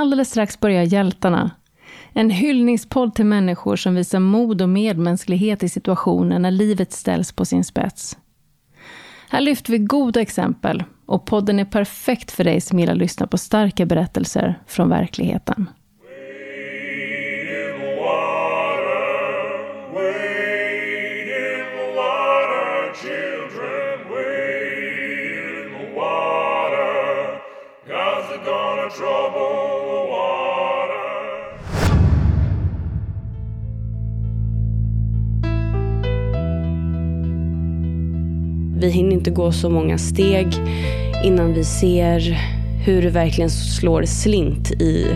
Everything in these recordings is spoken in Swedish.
Alldeles strax börjar Hjältarna. En hyllningspodd till människor som visar mod och medmänsklighet i situationer när livet ställs på sin spets. Här lyfter vi goda exempel och podden är perfekt för dig som gillar att lyssna på starka berättelser från verkligheten. Vi hinner inte gå så många steg innan vi ser hur det verkligen slår slint i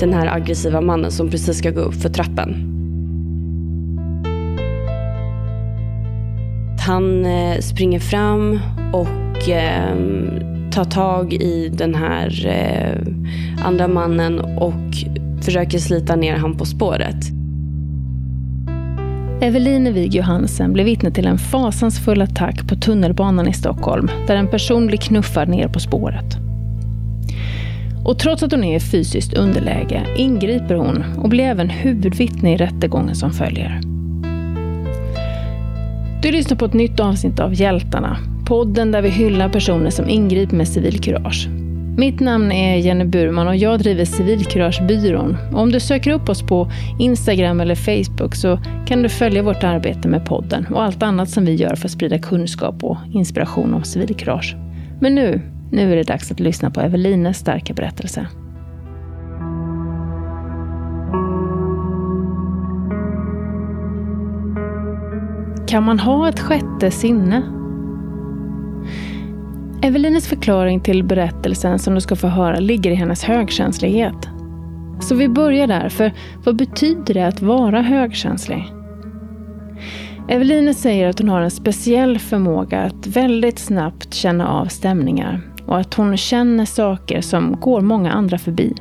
den här aggressiva mannen som precis ska gå upp för trappen. Han eh, springer fram och eh, tar tag i den här eh, andra mannen och försöker slita ner han på spåret. Eveline Wig Johansen blev vittne till en fasansfull attack på tunnelbanan i Stockholm där en person blir knuffad ner på spåret. Och trots att hon är i fysiskt underläge ingriper hon och blir även huvudvittne i rättegången som följer. Du lyssnar på ett nytt avsnitt av Hjältarna, podden där vi hyllar personer som ingriper med civilkurage. Mitt namn är Jenny Burman och jag driver Civilkuragebyrån. Om du söker upp oss på Instagram eller Facebook så kan du följa vårt arbete med podden och allt annat som vi gör för att sprida kunskap och inspiration om civilkurage. Men nu, nu är det dags att lyssna på Evelines starka berättelse. Kan man ha ett sjätte sinne? Evelines förklaring till berättelsen som du ska få höra ligger i hennes högkänslighet. Så vi börjar där, för vad betyder det att vara högkänslig? Eveline säger att hon har en speciell förmåga att väldigt snabbt känna av stämningar och att hon känner saker som går många andra förbi.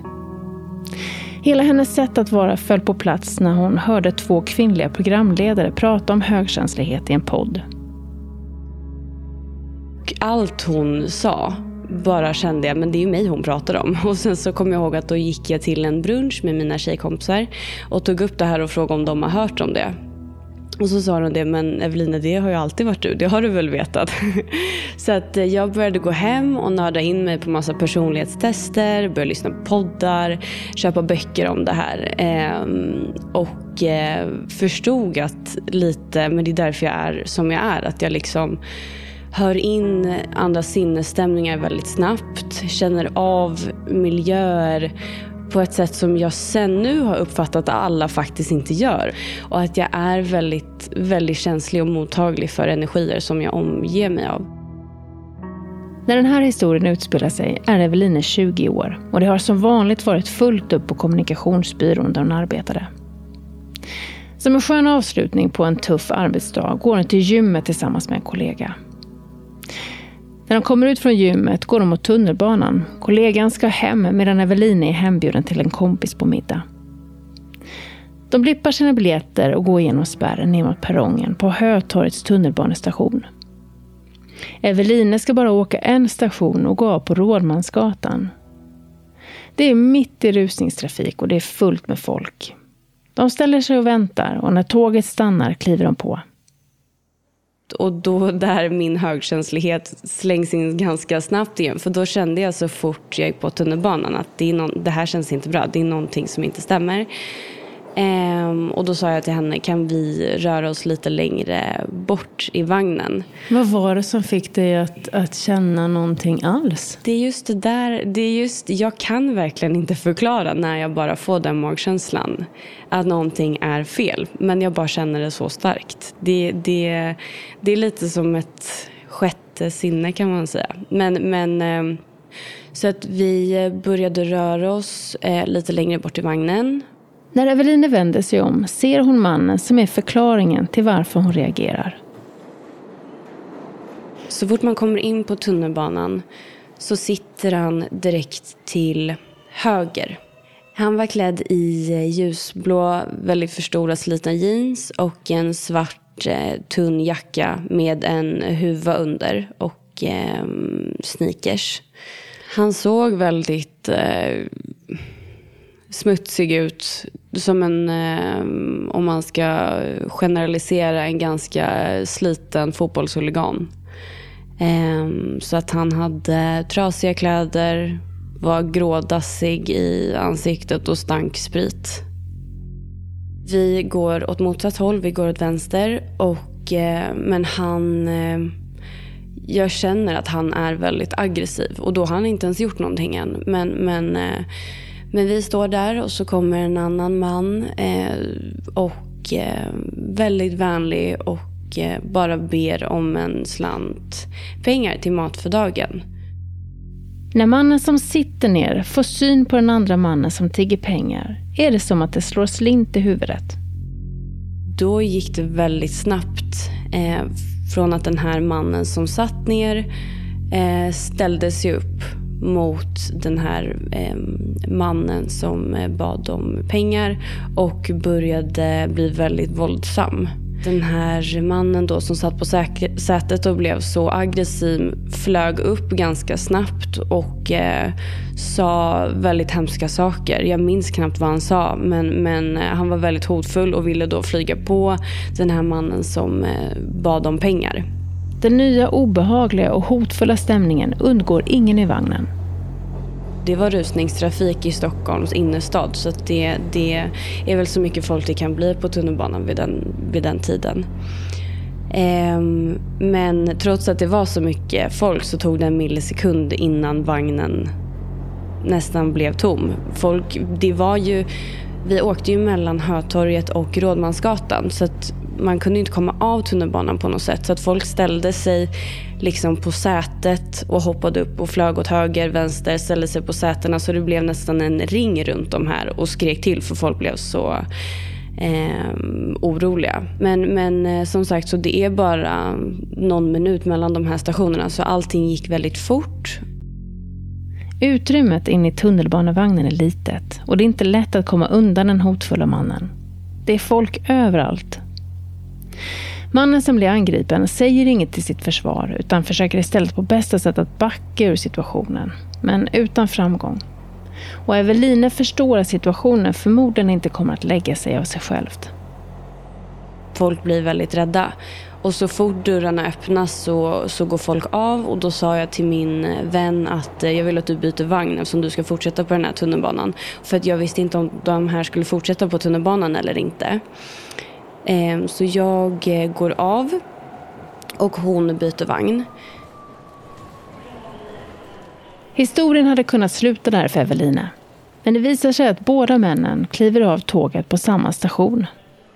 Hela hennes sätt att vara föll på plats när hon hörde två kvinnliga programledare prata om högkänslighet i en podd allt hon sa bara kände jag, men det är ju mig hon pratar om. Och sen så kom jag ihåg att då gick jag till en brunch med mina tjejkompisar och tog upp det här och frågade om de har hört om det. Och så sa de det, men Evelina det har ju alltid varit du, det har du väl vetat? så att jag började gå hem och nörda in mig på massa personlighetstester, började lyssna på poddar, köpa böcker om det här. Ehm, och eh, förstod att lite, men det är därför jag är som jag är, att jag liksom hör in andra sinnesstämningar väldigt snabbt, känner av miljöer på ett sätt som jag sen nu har uppfattat att alla faktiskt inte gör. Och att jag är väldigt, väldigt känslig och mottaglig för energier som jag omger mig av. När den här historien utspelar sig är Eveline 20 år och det har som vanligt varit fullt upp på kommunikationsbyrån där hon arbetade. Som en skön avslutning på en tuff arbetsdag går hon till gymmet tillsammans med en kollega. När de kommer ut från gymmet går de mot tunnelbanan. Kollegan ska hem medan Eveline är hembjuden till en kompis på middag. De blippar sina biljetter och går igenom spärren ner mot perrongen på Hötorgets tunnelbanestation. Eveline ska bara åka en station och gå av på Rådmansgatan. Det är mitt i rusningstrafik och det är fullt med folk. De ställer sig och väntar och när tåget stannar kliver de på. Och då där min högkänslighet slängs in ganska snabbt igen. För då kände jag så fort jag gick på tunnelbanan att det, är någon, det här känns inte bra. Det är någonting som inte stämmer. Ehm, och då sa jag till henne, kan vi röra oss lite längre bort i vagnen? Vad var det som fick dig att, att känna någonting alls? Det är just det där, det är just, jag kan verkligen inte förklara när jag bara får den magkänslan. Att någonting är fel. Men jag bara känner det så starkt. Det, det, det är lite som ett sjätte sinne kan man säga. Men, men ehm, så att vi började röra oss eh, lite längre bort i vagnen. När Eveline vänder sig om ser hon mannen som är förklaringen till varför hon reagerar. Så fort man kommer in på tunnelbanan så sitter han direkt till höger. Han var klädd i eh, ljusblå, väldigt förstora slitna jeans och en svart eh, tunn jacka med en huva under och eh, sneakers. Han såg väldigt eh, smutsig ut. Som en, eh, om man ska generalisera, en ganska sliten fotbollshuligan. Eh, så att han hade trasiga kläder, var grådassig i ansiktet och stank sprit. Vi går åt motsatt håll, vi går åt vänster. Och, eh, men han... Eh, jag känner att han är väldigt aggressiv. Och då har han inte ens gjort någonting än. Men, men, eh, men vi står där och så kommer en annan man. Eh, och eh, väldigt vänlig och eh, bara ber om en slant pengar till mat för dagen. När mannen som sitter ner får syn på den andra mannen som tigger pengar är det som att det slår slint i huvudet. Då gick det väldigt snabbt. Eh, från att den här mannen som satt ner eh, ställde sig upp mot den här eh, mannen som eh, bad om pengar och började bli väldigt våldsam. Den här mannen då som satt på sätet och blev så aggressiv flög upp ganska snabbt och eh, sa väldigt hemska saker. Jag minns knappt vad han sa men, men eh, han var väldigt hotfull och ville då flyga på den här mannen som eh, bad om pengar. Den nya obehagliga och hotfulla stämningen undgår ingen i vagnen det var rusningstrafik i Stockholms innerstad så det, det är väl så mycket folk det kan bli på tunnelbanan vid den, vid den tiden. Ehm, men trots att det var så mycket folk så tog det en millisekund innan vagnen nästan blev tom. Folk, det var ju, vi åkte ju mellan Hötorget och Rådmansgatan så att man kunde inte komma av tunnelbanan på något sätt. Så att folk ställde sig liksom på sätet och hoppade upp och flög åt höger, vänster, ställde sig på sätena. Så det blev nästan en ring runt de här och skrek till för folk blev så eh, oroliga. Men, men eh, som sagt, så det är bara någon minut mellan de här stationerna. Så allting gick väldigt fort. Utrymmet in i tunnelbanevagnen är litet och det är inte lätt att komma undan den hotfulla mannen. Det är folk överallt Mannen som blir angripen säger inget till sitt försvar utan försöker istället på bästa sätt att backa ur situationen, men utan framgång. Och Eveline förstår att situationen förmodligen inte kommer att lägga sig av sig självt. Folk blir väldigt rädda. Och så fort dörrarna öppnas så, så går folk av och då sa jag till min vän att eh, jag vill att du byter vagn eftersom du ska fortsätta på den här tunnelbanan. För att jag visste inte om de här skulle fortsätta på tunnelbanan eller inte. Ehm, så jag eh, går av och hon byter vagn. Historien hade kunnat sluta där för Evelina. Men det visar sig att båda männen kliver av tåget på samma station.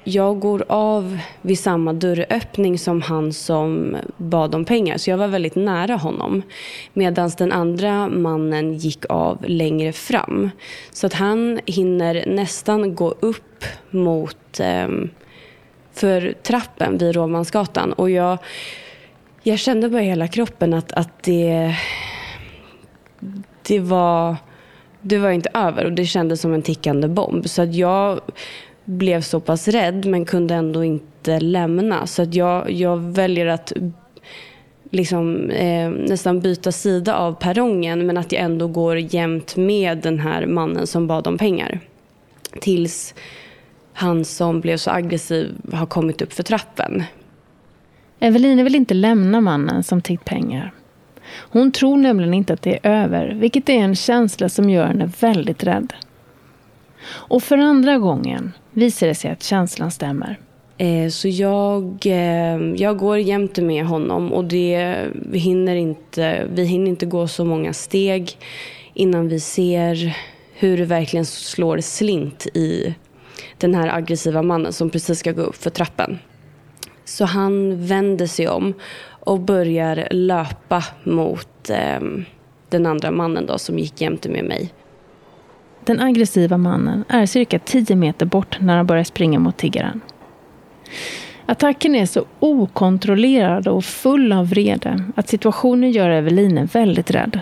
Jag går av vid samma dörröppning som han som bad om pengar. Så jag var väldigt nära honom. Medan den andra mannen gick av längre fram. Så att han hinner nästan gå upp mot eh, för trappen vid Råmansgatan. Och jag, jag kände bara i hela kroppen att, att det, det, var, det var inte över. Och det kändes som en tickande bomb. Så att jag blev så pass rädd men kunde ändå inte lämna. Så att jag, jag väljer att liksom, eh, nästan byta sida av perrongen men att jag ändå går jämt med den här mannen som bad om pengar. Tills han som blev så aggressiv har kommit upp för trappen. Eveline vill inte lämna mannen som tiggt pengar. Hon tror nämligen inte att det är över, vilket är en känsla som gör henne väldigt rädd. Och för andra gången visar det sig att känslan stämmer. Eh, så jag, eh, jag går jämte med honom och det, hinner inte, vi hinner inte gå så många steg innan vi ser hur det verkligen slår slint i den här aggressiva mannen som precis ska gå upp för trappen. Så han vänder sig om och börjar löpa mot eh, den andra mannen då, som gick jämte med mig. Den aggressiva mannen är cirka 10 meter bort när han börjar springa mot tiggaren. Attacken är så okontrollerad och full av vrede att situationen gör Eveline väldigt rädd.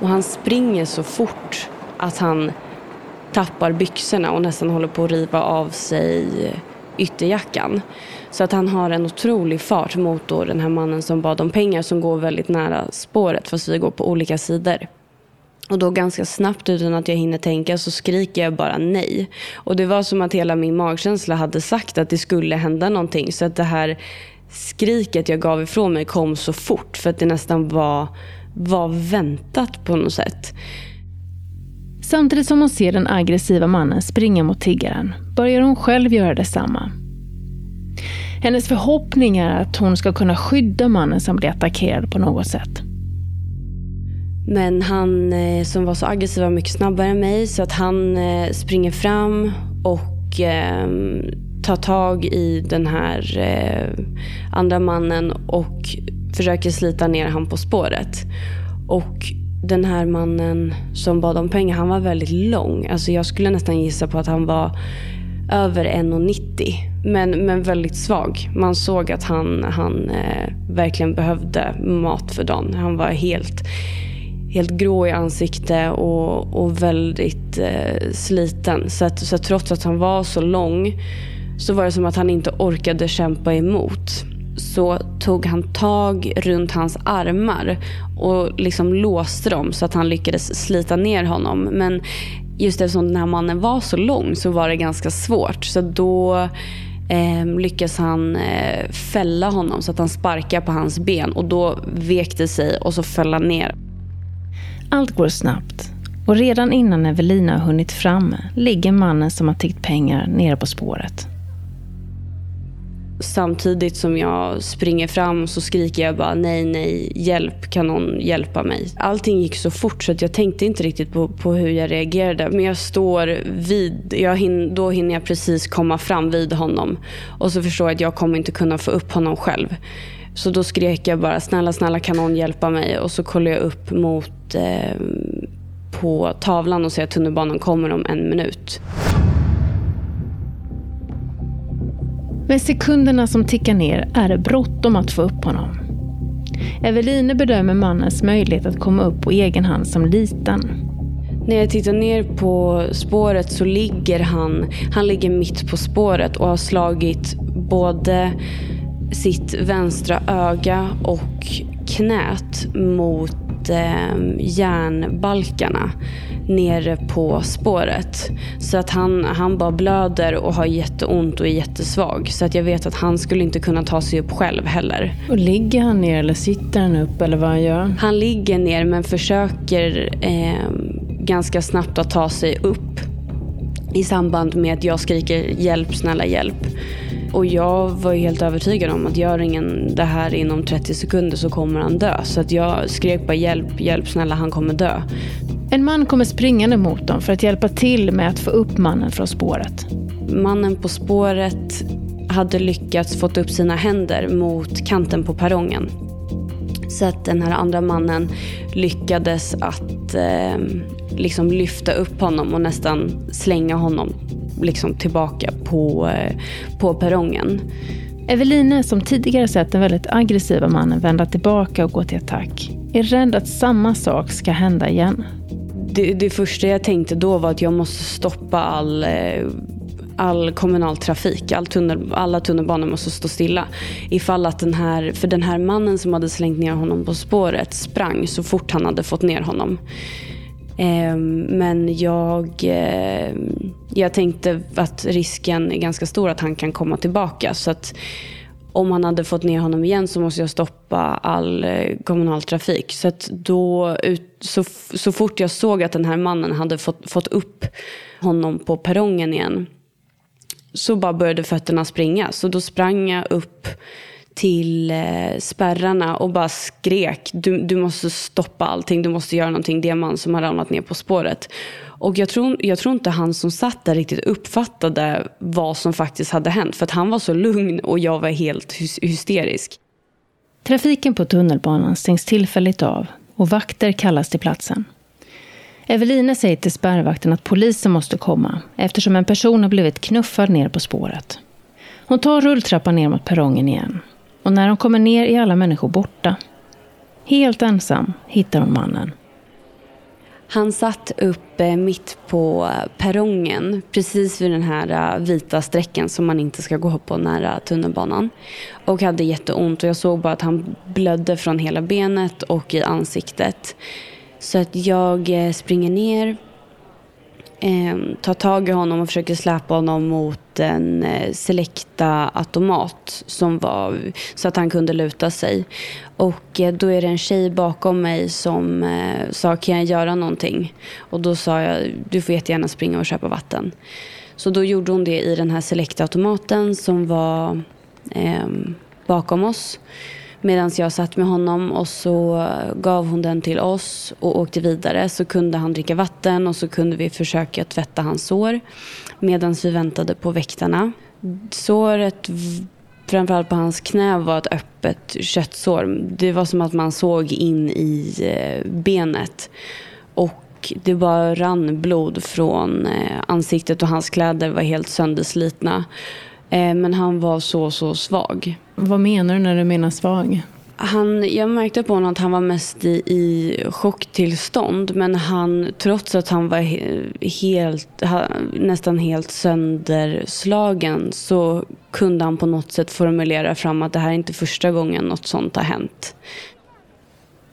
Och han springer så fort att han tappar byxorna och nästan håller på att riva av sig ytterjackan. Så att han har en otrolig fart mot då den här mannen som bad om pengar som går väldigt nära spåret fast vi går på olika sidor. Och då ganska snabbt utan att jag hinner tänka så skriker jag bara nej. Och det var som att hela min magkänsla hade sagt att det skulle hända någonting. Så att det här skriket jag gav ifrån mig kom så fort för att det nästan var, var väntat på något sätt. Samtidigt som hon ser den aggressiva mannen springa mot tiggaren börjar hon själv göra detsamma. Hennes förhoppning är att hon ska kunna skydda mannen som blir attackerad på något sätt. Men han eh, som var så aggressiv var mycket snabbare än mig så att han eh, springer fram och eh, tar tag i den här eh, andra mannen och försöker slita ner han på spåret. Och den här mannen som bad om pengar, han var väldigt lång. Alltså jag skulle nästan gissa på att han var över 1,90. Men, men väldigt svag. Man såg att han, han eh, verkligen behövde mat för dagen. Han var helt, helt grå i ansikte och, och väldigt eh, sliten. Så, att, så att trots att han var så lång så var det som att han inte orkade kämpa emot så tog han tag runt hans armar och liksom låste dem så att han lyckades slita ner honom. Men just eftersom den här mannen var så lång så var det ganska svårt. Så då eh, lyckas han eh, fälla honom så att han sparkar på hans ben och då vek det sig och så föll han ner. Allt går snabbt och redan innan Evelina har hunnit fram ligger mannen som har tiggt pengar nere på spåret. Samtidigt som jag springer fram så skriker jag bara nej, nej, hjälp, kan någon hjälpa mig? Allting gick så fort så att jag tänkte inte riktigt på, på hur jag reagerade. Men jag står vid, jag hin, då hinner jag precis komma fram vid honom. Och så förstår jag att jag kommer inte kunna få upp honom själv. Så då skrek jag bara snälla, snälla kan någon hjälpa mig? Och så kollar jag upp mot eh, på tavlan och ser att tunnelbanan kommer om en minut. Med sekunderna som tickar ner är det bråttom att få upp honom. Eveline bedömer mannens möjlighet att komma upp på egen hand som liten. När jag tittar ner på spåret så ligger han, han ligger mitt på spåret och har slagit både sitt vänstra öga och knät mot eh, järnbalkarna nere på spåret. Så att han, han bara blöder och har jätteont och är jättesvag. Så att jag vet att han skulle inte kunna ta sig upp själv heller. Och ligger han ner eller sitter han upp eller vad gör han? Han ligger ner men försöker eh, ganska snabbt att ta sig upp i samband med att jag skriker hjälp, snälla hjälp. Och jag var helt övertygad om att gör ingen det här inom 30 sekunder så kommer han dö. Så att jag skrek bara hjälp, hjälp, snälla han kommer dö. En man kommer springande mot dem för att hjälpa till med att få upp mannen från spåret. Mannen på spåret hade lyckats få upp sina händer mot kanten på perrongen. Så att den här andra mannen lyckades att eh, liksom lyfta upp honom och nästan slänga honom liksom tillbaka på, eh, på perrongen. Eveline, som tidigare sett den väldigt aggressiva mannen vända tillbaka och gå till attack, är rädd att samma sak ska hända igen. Det, det första jag tänkte då var att jag måste stoppa all eh, all kommunal trafik, all tunnel, alla tunnelbanor måste stå stilla. Ifall att den här, för den här mannen som hade slängt ner honom på spåret sprang så fort han hade fått ner honom. Ehm, men jag, eh, jag tänkte att risken är ganska stor att han kan komma tillbaka. Så att om han hade fått ner honom igen så måste jag stoppa all eh, kommunal trafik. Så, att då, så, så fort jag såg att den här mannen hade fått, fått upp honom på perrongen igen så bara började fötterna springa. Så då sprang jag upp till eh, spärrarna och bara skrek du, du måste stoppa allting, du måste göra någonting. Det är en man som har ramlat ner på spåret. Och jag tror, jag tror inte han som satt där riktigt uppfattade vad som faktiskt hade hänt. För att han var så lugn och jag var helt hysterisk. Trafiken på tunnelbanan stängs tillfälligt av och vakter kallas till platsen. Eveline säger till spärrvakten att polisen måste komma eftersom en person har blivit knuffad ner på spåret. Hon tar rulltrappan ner mot perrongen igen och när hon kommer ner är alla människor borta. Helt ensam hittar hon mannen. Han satt uppe eh, mitt på perrongen, precis vid den här eh, vita strecken som man inte ska gå på nära tunnelbanan. Och hade jätteont och jag såg bara att han blödde från hela benet och i ansiktet. Så att jag eh, springer ner, eh, tar tag i honom och försöker släpa honom mot en eh, Selecta automat som var så att han kunde luta sig. Och eh, då är det en tjej bakom mig som eh, sa kan jag göra någonting? Och då sa jag du får jättegärna springa och köpa vatten. Så då gjorde hon det i den här Selecta automaten som var eh, bakom oss. Medan jag satt med honom och så gav hon den till oss och åkte vidare. Så kunde han dricka vatten och så kunde vi försöka tvätta hans sår. Medan vi väntade på väktarna. Såret framförallt på hans knä var ett öppet köttsår. Det var som att man såg in i eh, benet. Och det bara rann blod från eh, ansiktet och hans kläder var helt sönderslitna. Eh, men han var så, så svag. Vad menar du när du menar svag? Han, jag märkte på honom att han var mest i, i chocktillstånd. Men han, trots att han var helt, nästan helt sönderslagen så kunde han på något sätt formulera fram att det här är inte första gången något sånt har hänt.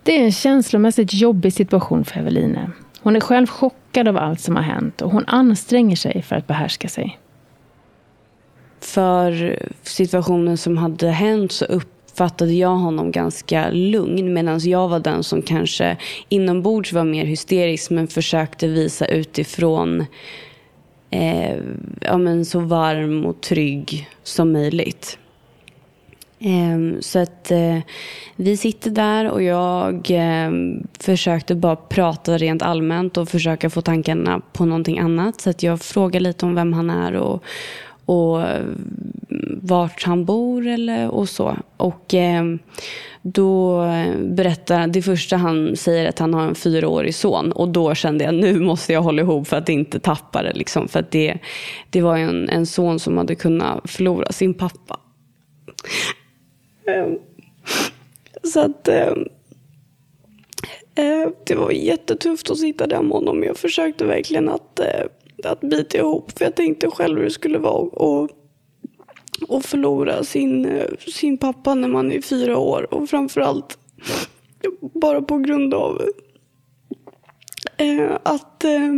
Det är en känslomässigt jobbig situation för Eveline. Hon är själv chockad av allt som har hänt och hon anstränger sig för att behärska sig för situationen som hade hänt så uppfattade jag honom ganska lugn medan jag var den som kanske inombords var mer hysterisk men försökte visa utifrån eh, ja, men så varm och trygg som möjligt. Eh, så att eh, vi sitter där och jag eh, försökte bara prata rent allmänt och försöka få tankarna på någonting annat. Så att jag frågar lite om vem han är och, och vart han bor eller, och så. Och eh, då berättar det första han säger att han har en fyraårig son och då kände jag nu måste jag hålla ihop för att inte tappa det. Liksom. För att det, det var en, en son som hade kunnat förlora sin pappa. Ehm, så att ehm, eh, det var jättetufft att sitta där med honom. Jag försökte verkligen att eh, att bita ihop. För jag tänkte själv hur det skulle vara och, och förlora sin, sin pappa när man är fyra år. Och framförallt bara på grund av eh, att, eh,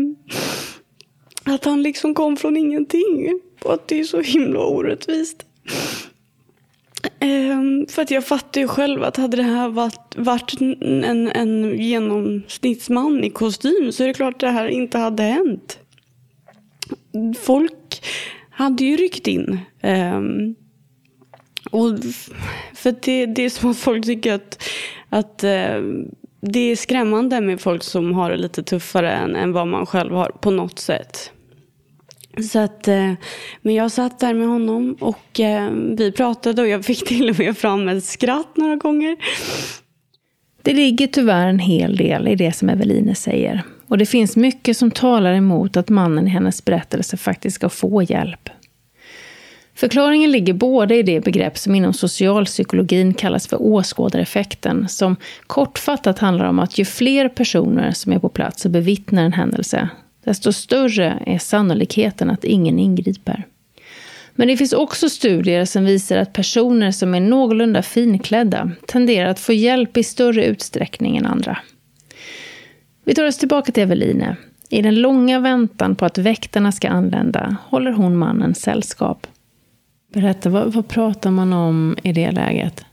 att han liksom kom från ingenting. Och att det är så himla orättvist. Eh, för att jag fattar ju själv att hade det här varit, varit en, en genomsnittsman i kostym så är det klart att det här inte hade hänt folk hade ju ryckt in. Um, och för det, det är som att folk tycker att, att uh, det är skrämmande med folk som har det lite tuffare än, än vad man själv har på något sätt. Så att, eh, men jag satt där med honom och ehm, vi pratade och jag fick till och med fram ett skratt några gånger. Det ligger tyvärr en hel del i det som Eveline säger. Och det finns mycket som talar emot att mannen i hennes berättelse faktiskt ska få hjälp. Förklaringen ligger både i det begrepp som inom socialpsykologin kallas för åskådareffekten, som kortfattat handlar om att ju fler personer som är på plats och bevittnar en händelse, desto större är sannolikheten att ingen ingriper. Men det finns också studier som visar att personer som är någorlunda finklädda tenderar att få hjälp i större utsträckning än andra. Vi tar oss tillbaka till Eveline. I den långa väntan på att väktarna ska anlända håller hon mannen sällskap. Berätta, vad, vad pratar man om i det läget?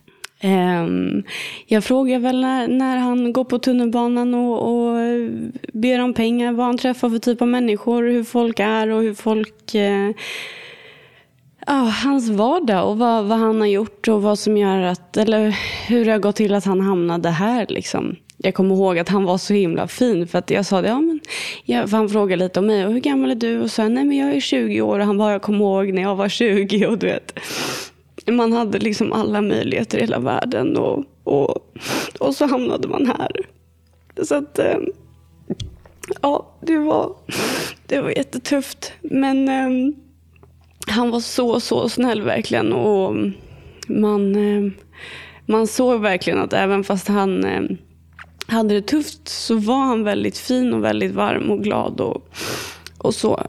Um, jag frågar väl när, när, han går på tunnelbanan och, och ber om pengar, vad han träffar för typ av människor, hur folk är och hur folk uh, Ja, hans vardag och vad, vad, han har gjort och vad som gör att, eller hur det har gått till att han hamnade här. Liksom. Jag kommer ihåg att han var så himla fin för att jag sa det, ja, men, ja, för han frågade lite om mig och hur gammal är du? Och så nej men jag är 20 år och han bara, jag kommer ihåg när jag var 20 och du vet. Man hade liksom alla möjligheter i hela världen och, och, och så hamnade man här. Så att, eh, ja, det var, det var jättetufft. Men eh, han var så, så snäll verkligen. Och man, eh, man såg verkligen att även fast han eh, hade det tufft så var han väldigt fin och väldigt varm och glad och, och så.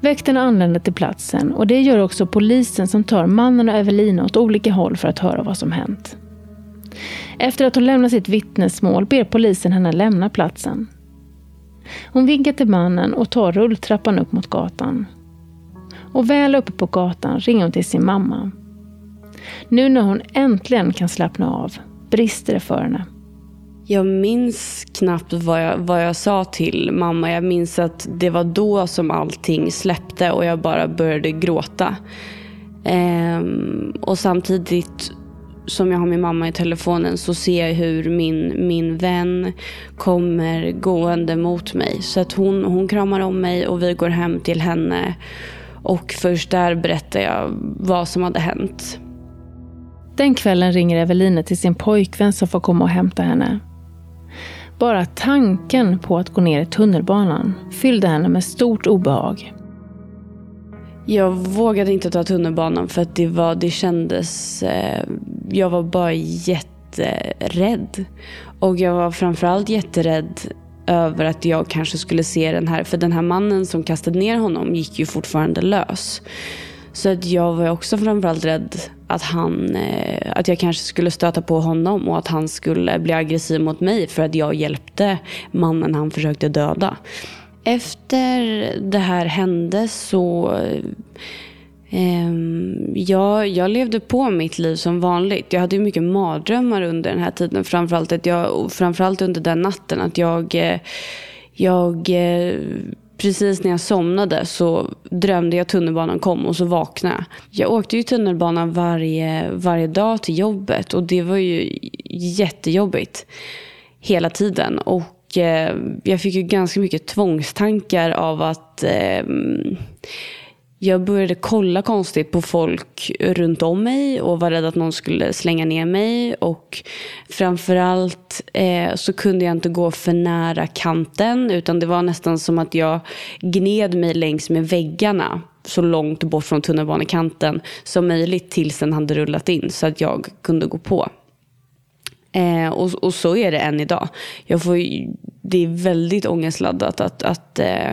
Väktarna anländer till platsen och det gör också polisen som tar mannen och Evelina åt olika håll för att höra vad som hänt. Efter att hon lämnat sitt vittnesmål ber polisen henne lämna platsen. Hon vinkar till mannen och tar rulltrappan upp mot gatan. Och väl uppe på gatan ringer hon till sin mamma. Nu när hon äntligen kan slappna av brister det för henne. Jag minns knappt vad jag, vad jag sa till mamma. Jag minns att det var då som allting släppte och jag bara började gråta. Ehm, och samtidigt som jag har min mamma i telefonen så ser jag hur min, min vän kommer gående mot mig. Så att hon, hon kramar om mig och vi går hem till henne. Och först där berättar jag vad som hade hänt. Den kvällen ringer Eveline till sin pojkvän som får komma och hämta henne. Bara tanken på att gå ner i tunnelbanan fyllde henne med stort obehag. Jag vågade inte ta tunnelbanan för att det, var, det kändes... Eh, jag var bara jätterädd. Och jag var framförallt jätterädd över att jag kanske skulle se den här... För den här mannen som kastade ner honom gick ju fortfarande lös. Så att jag var också framförallt rädd att, han, eh, att jag kanske skulle stöta på honom och att han skulle bli aggressiv mot mig för att jag hjälpte mannen han försökte döda. Efter det här hände så eh, jag, jag levde på mitt liv som vanligt. Jag hade mycket mardrömmar under den här tiden. Framförallt, att jag, framförallt under den natten. Att jag, eh, jag eh, precis när jag somnade så drömde jag att tunnelbanan kom och så vaknade jag. Jag åkte ju tunnelbanan varje, varje dag till jobbet och det var ju jättejobbigt hela tiden. Och eh, jag fick ju ganska mycket tvångstankar av att eh, jag började kolla konstigt på folk runt om mig och var rädd att någon skulle slänga ner mig. Och framförallt eh, så kunde jag inte gå för nära kanten utan det var nästan som att jag gned mig längs med väggarna så långt bort från tunnelbanekanten som möjligt tills den hade rullat in så att jag kunde gå på. Eh, och, och, så är det än idag. Jag får, det är väldigt ångestladdat att, att eh,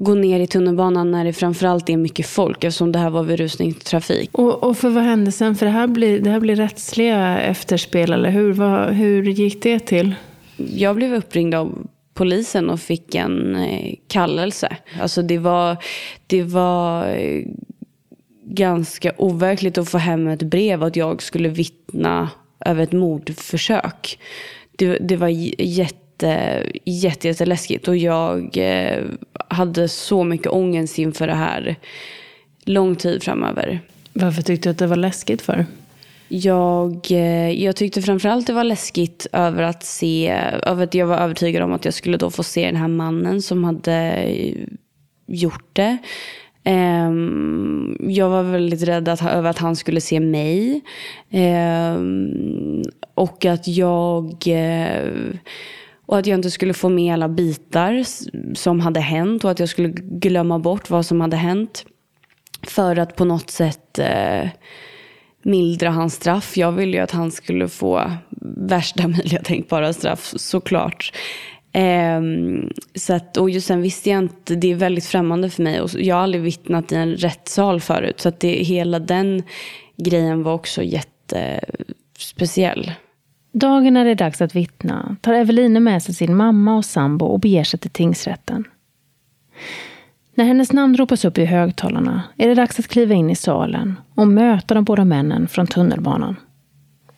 gå ner i tunnelbanan när det framförallt är mycket folk eftersom det här var vid rusningstrafik. Och, och för vad hände sen? För det här blir, det här blir rättsliga efterspel, eller hur? Vad, hur gick det till? Jag blev uppringd av polisen och fick en eh, kallelse. Alltså det var, det var eh, ganska overkligt att få hem ett brev att jag skulle vittna över ett mordförsök. Det, det var jätte jätte, jätteläskigt. Och jag eh, hade så mycket ångest inför det här lång tid framöver. Varför tyckte du att det var läskigt för? Jag, eh, jag tyckte framförallt det var läskigt över att se, över att jag var övertygad om att jag skulle då få se den här mannen som hade gjort det. Um, jag var väldigt rädd att, över att han skulle se mig. Um, och att jag... Uh, och att jag inte skulle få med alla bitar som hade hänt och att jag skulle glömma bort vad som hade hänt. För att på något sätt eh, mildra hans straff. Jag ville ju att han skulle få värsta möjliga tänkbara straff såklart. Eh, så att, och just sen visste jag inte, det är väldigt främmande för mig och jag har aldrig vittnat i en rättssal förut. Så att det, hela den grejen var också jättespeciell. Dagen när det är dags att vittna tar Eveline med sig sin mamma och sambo och beger sig till tingsrätten. När hennes namn ropas upp i högtalarna är det dags att kliva in i salen och möta de båda männen från tunnelbanan.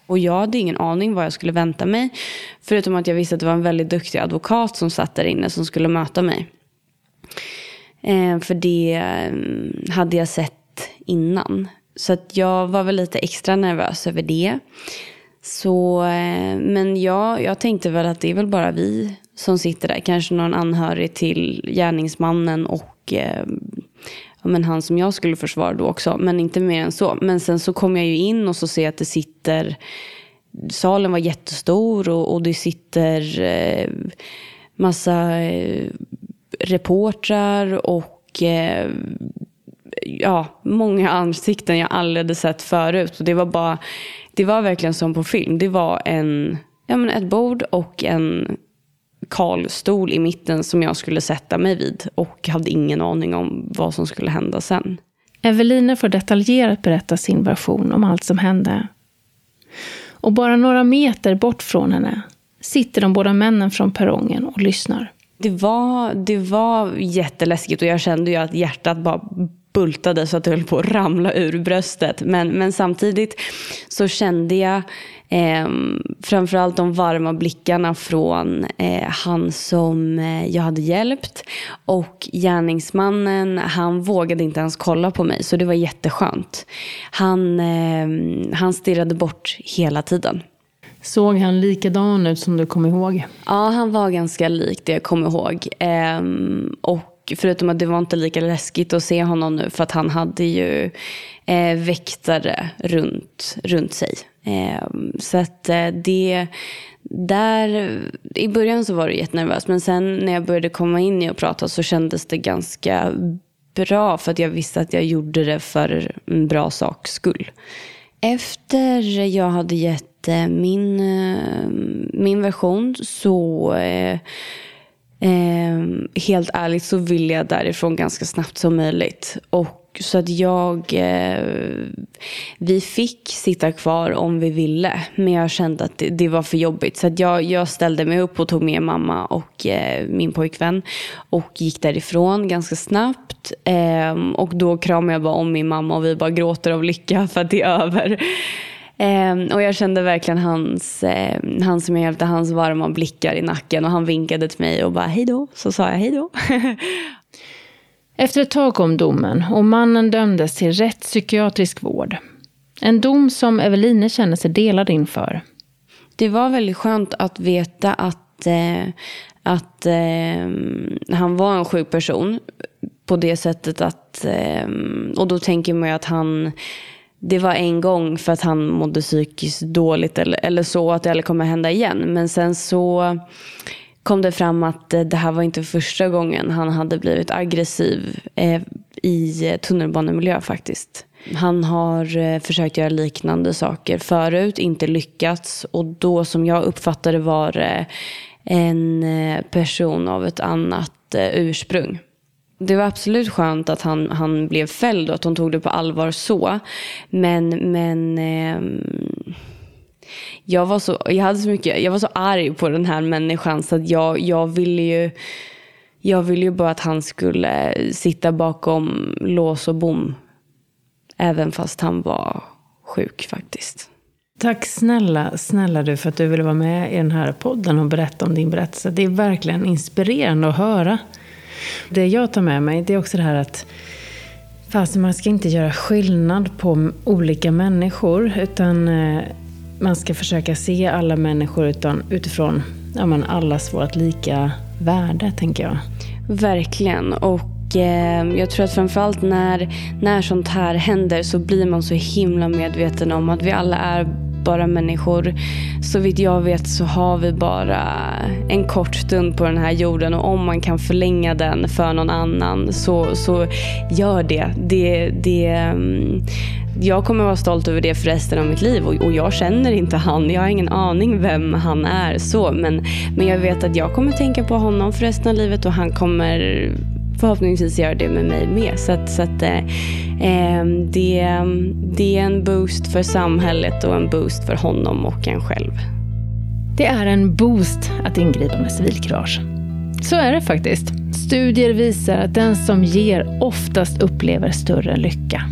Och jag hade ingen aning vad jag skulle vänta mig. Förutom att jag visste att det var en väldigt duktig advokat som satt där inne som skulle möta mig. Eh, för det eh, hade jag sett innan. Så att jag var väl lite extra nervös över det. Så, eh, men ja, jag tänkte väl att det är väl bara vi som sitter där. Kanske någon anhörig till gärningsmannen och eh, ja, men han som jag skulle försvara då också. Men inte mer än så. Men sen så kom jag ju in och så ser jag att det sitter salen var jättestor och, och det sitter eh, massa eh, reportrar och eh, ja, många ansikten jag aldrig hade sett förut. Och det var bara, det var verkligen som på film. Det var en, ja, men ett bord och en kal stol i mitten som jag skulle sätta mig vid. Och hade ingen aning om vad som skulle hända sen. Evelina får detaljerat berätta sin version om allt som hände. Och bara några meter bort från henne sitter de båda männen från perrongen och lyssnar. Det var, det var jätteläskigt och jag kände ju att hjärtat bara bultade så att det höll på att ramla ur bröstet. Men, men samtidigt så kände jag eh, framförallt de varma blickarna från eh, han som eh, jag hade hjälpt. Och gärningsmannen, han vågade inte ens kolla på mig. Så det var jätteskönt. Han, eh, han stirrade bort hela tiden. Såg han likadan ut som du kom ihåg? Ja, han var ganska lik det jag kommer ihåg. Ehm, och förutom att det var inte lika läskigt att se honom nu för att han hade ju eh, väktare runt, runt sig. Eh, så att eh, det... Där, I början så var det jättenervöst men sen när jag började komma in i och prata så kändes det ganska bra för att jag visste att jag gjorde det för en bra saks skull. Efter jag hade gett eh, min, eh, min version så eh, eh, helt ärligt så vill jag därifrån ganska snabbt som möjligt. Och så att jag, eh, vi fick sitta kvar om vi ville. Men jag kände att det, det var för jobbigt. Så att jag, jag ställde mig upp och tog med mamma och eh, min pojkvän. Och gick därifrån ganska snabbt. Eh, och då kramade jag bara om min mamma och vi bara gråter av lycka för att det är över. Eh, och jag kände verkligen hans, eh, han som jag hjälpte, hans varma blickar i nacken. Och han vinkade till mig och bara hej då. Så sa jag hej då. Efter ett tag kom domen och mannen dömdes till rätt psykiatrisk vård. En dom som Eveline känner sig delad inför. Det var väldigt skönt att veta att, eh, att eh, han var en sjuk person. På det sättet att, eh, och då tänker man ju att han det var en gång för att han mådde psykiskt dåligt eller, eller så, att det aldrig kommer hända igen. Men sen så kom det fram att eh, det här var inte första gången han hade blivit aggressiv eh, i tunnelbanemiljö faktiskt. Han har eh, försökt göra liknande saker förut, inte lyckats. Och då som jag uppfattade var det en eh, person av ett annat ursprung det var absolut skönt att han, han blev fälld och att hon tog det på allvar så. Men, men eh, jag, var så, jag, hade så mycket, jag var så arg på den här människan så att jag, jag ville ju jag ville ju bara att han skulle sitta bakom lås och bom. Även fast han var sjuk faktiskt. Tack snälla, snälla du för att du ville vara med i den här podden och berätta om din berättelse. Det är verkligen inspirerande att höra. Det jag tar med mig det är också det här att fast man ska inte göra skillnad på olika människor. Utan eh, man ska försöka se alla människor utan, utifrån ja, men allas vårt lika värde, tänker jag. Verkligen. Och eh, jag tror att framförallt när, när sånt här händer så blir man så himla medveten om att vi alla är bara människor. Så vitt jag vet så har vi bara en kort stund på den här jorden och om man kan förlänga den för någon annan så, så gör det. det, det mm, jag kommer vara stolt över det för resten av mitt liv och, och, jag känner inte han. Jag har ingen aning vem han är. så Men, men jag vet att jag kommer tänka på honom för resten av livet och han kommer förhoppningsvis göra det med mig med. Så, att, så att, eh, ehm, det, det är en boost för samhället och en boost för honom och en själv. Det är en boost att ingripa med civilkurage. Så är det faktiskt. Studier visar att den som ger oftast upplever större lycka.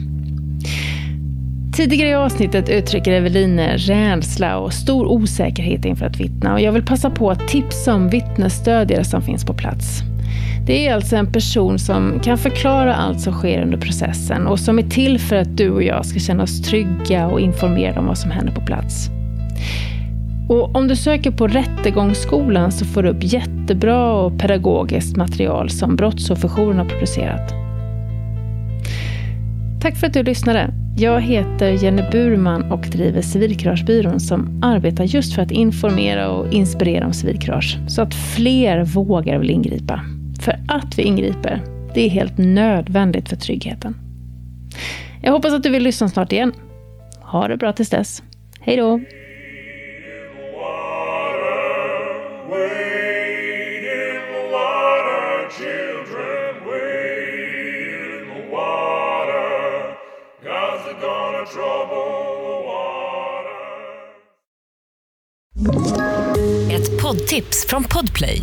Tidigare i avsnittet uttrycker Eveline rädsla och stor osäkerhet inför att vittna och jag vill passa på att tipsa om vittnesstödjare som finns på plats. Det är alltså en person som kan förklara allt som sker under processen och som är till för att du och jag ska känna oss trygga och informerade om vad som händer på plats. Och om du söker på Rättegångsskolan så får du upp jättebra och pedagogiskt material som Brottsofferjouren har producerat. Tack för att du lyssnade. Jag heter Jenny Burman och driver Civilkuragebyrån som arbetar just för att informera och inspirera om civilkurage så att fler vågar vill ingripa. För att vi ingriper, det är helt nödvändigt för tryggheten. Jag hoppas att du vill lyssna snart igen. Ha det bra tills dess. Hej då! Ett poddtips från Podplay.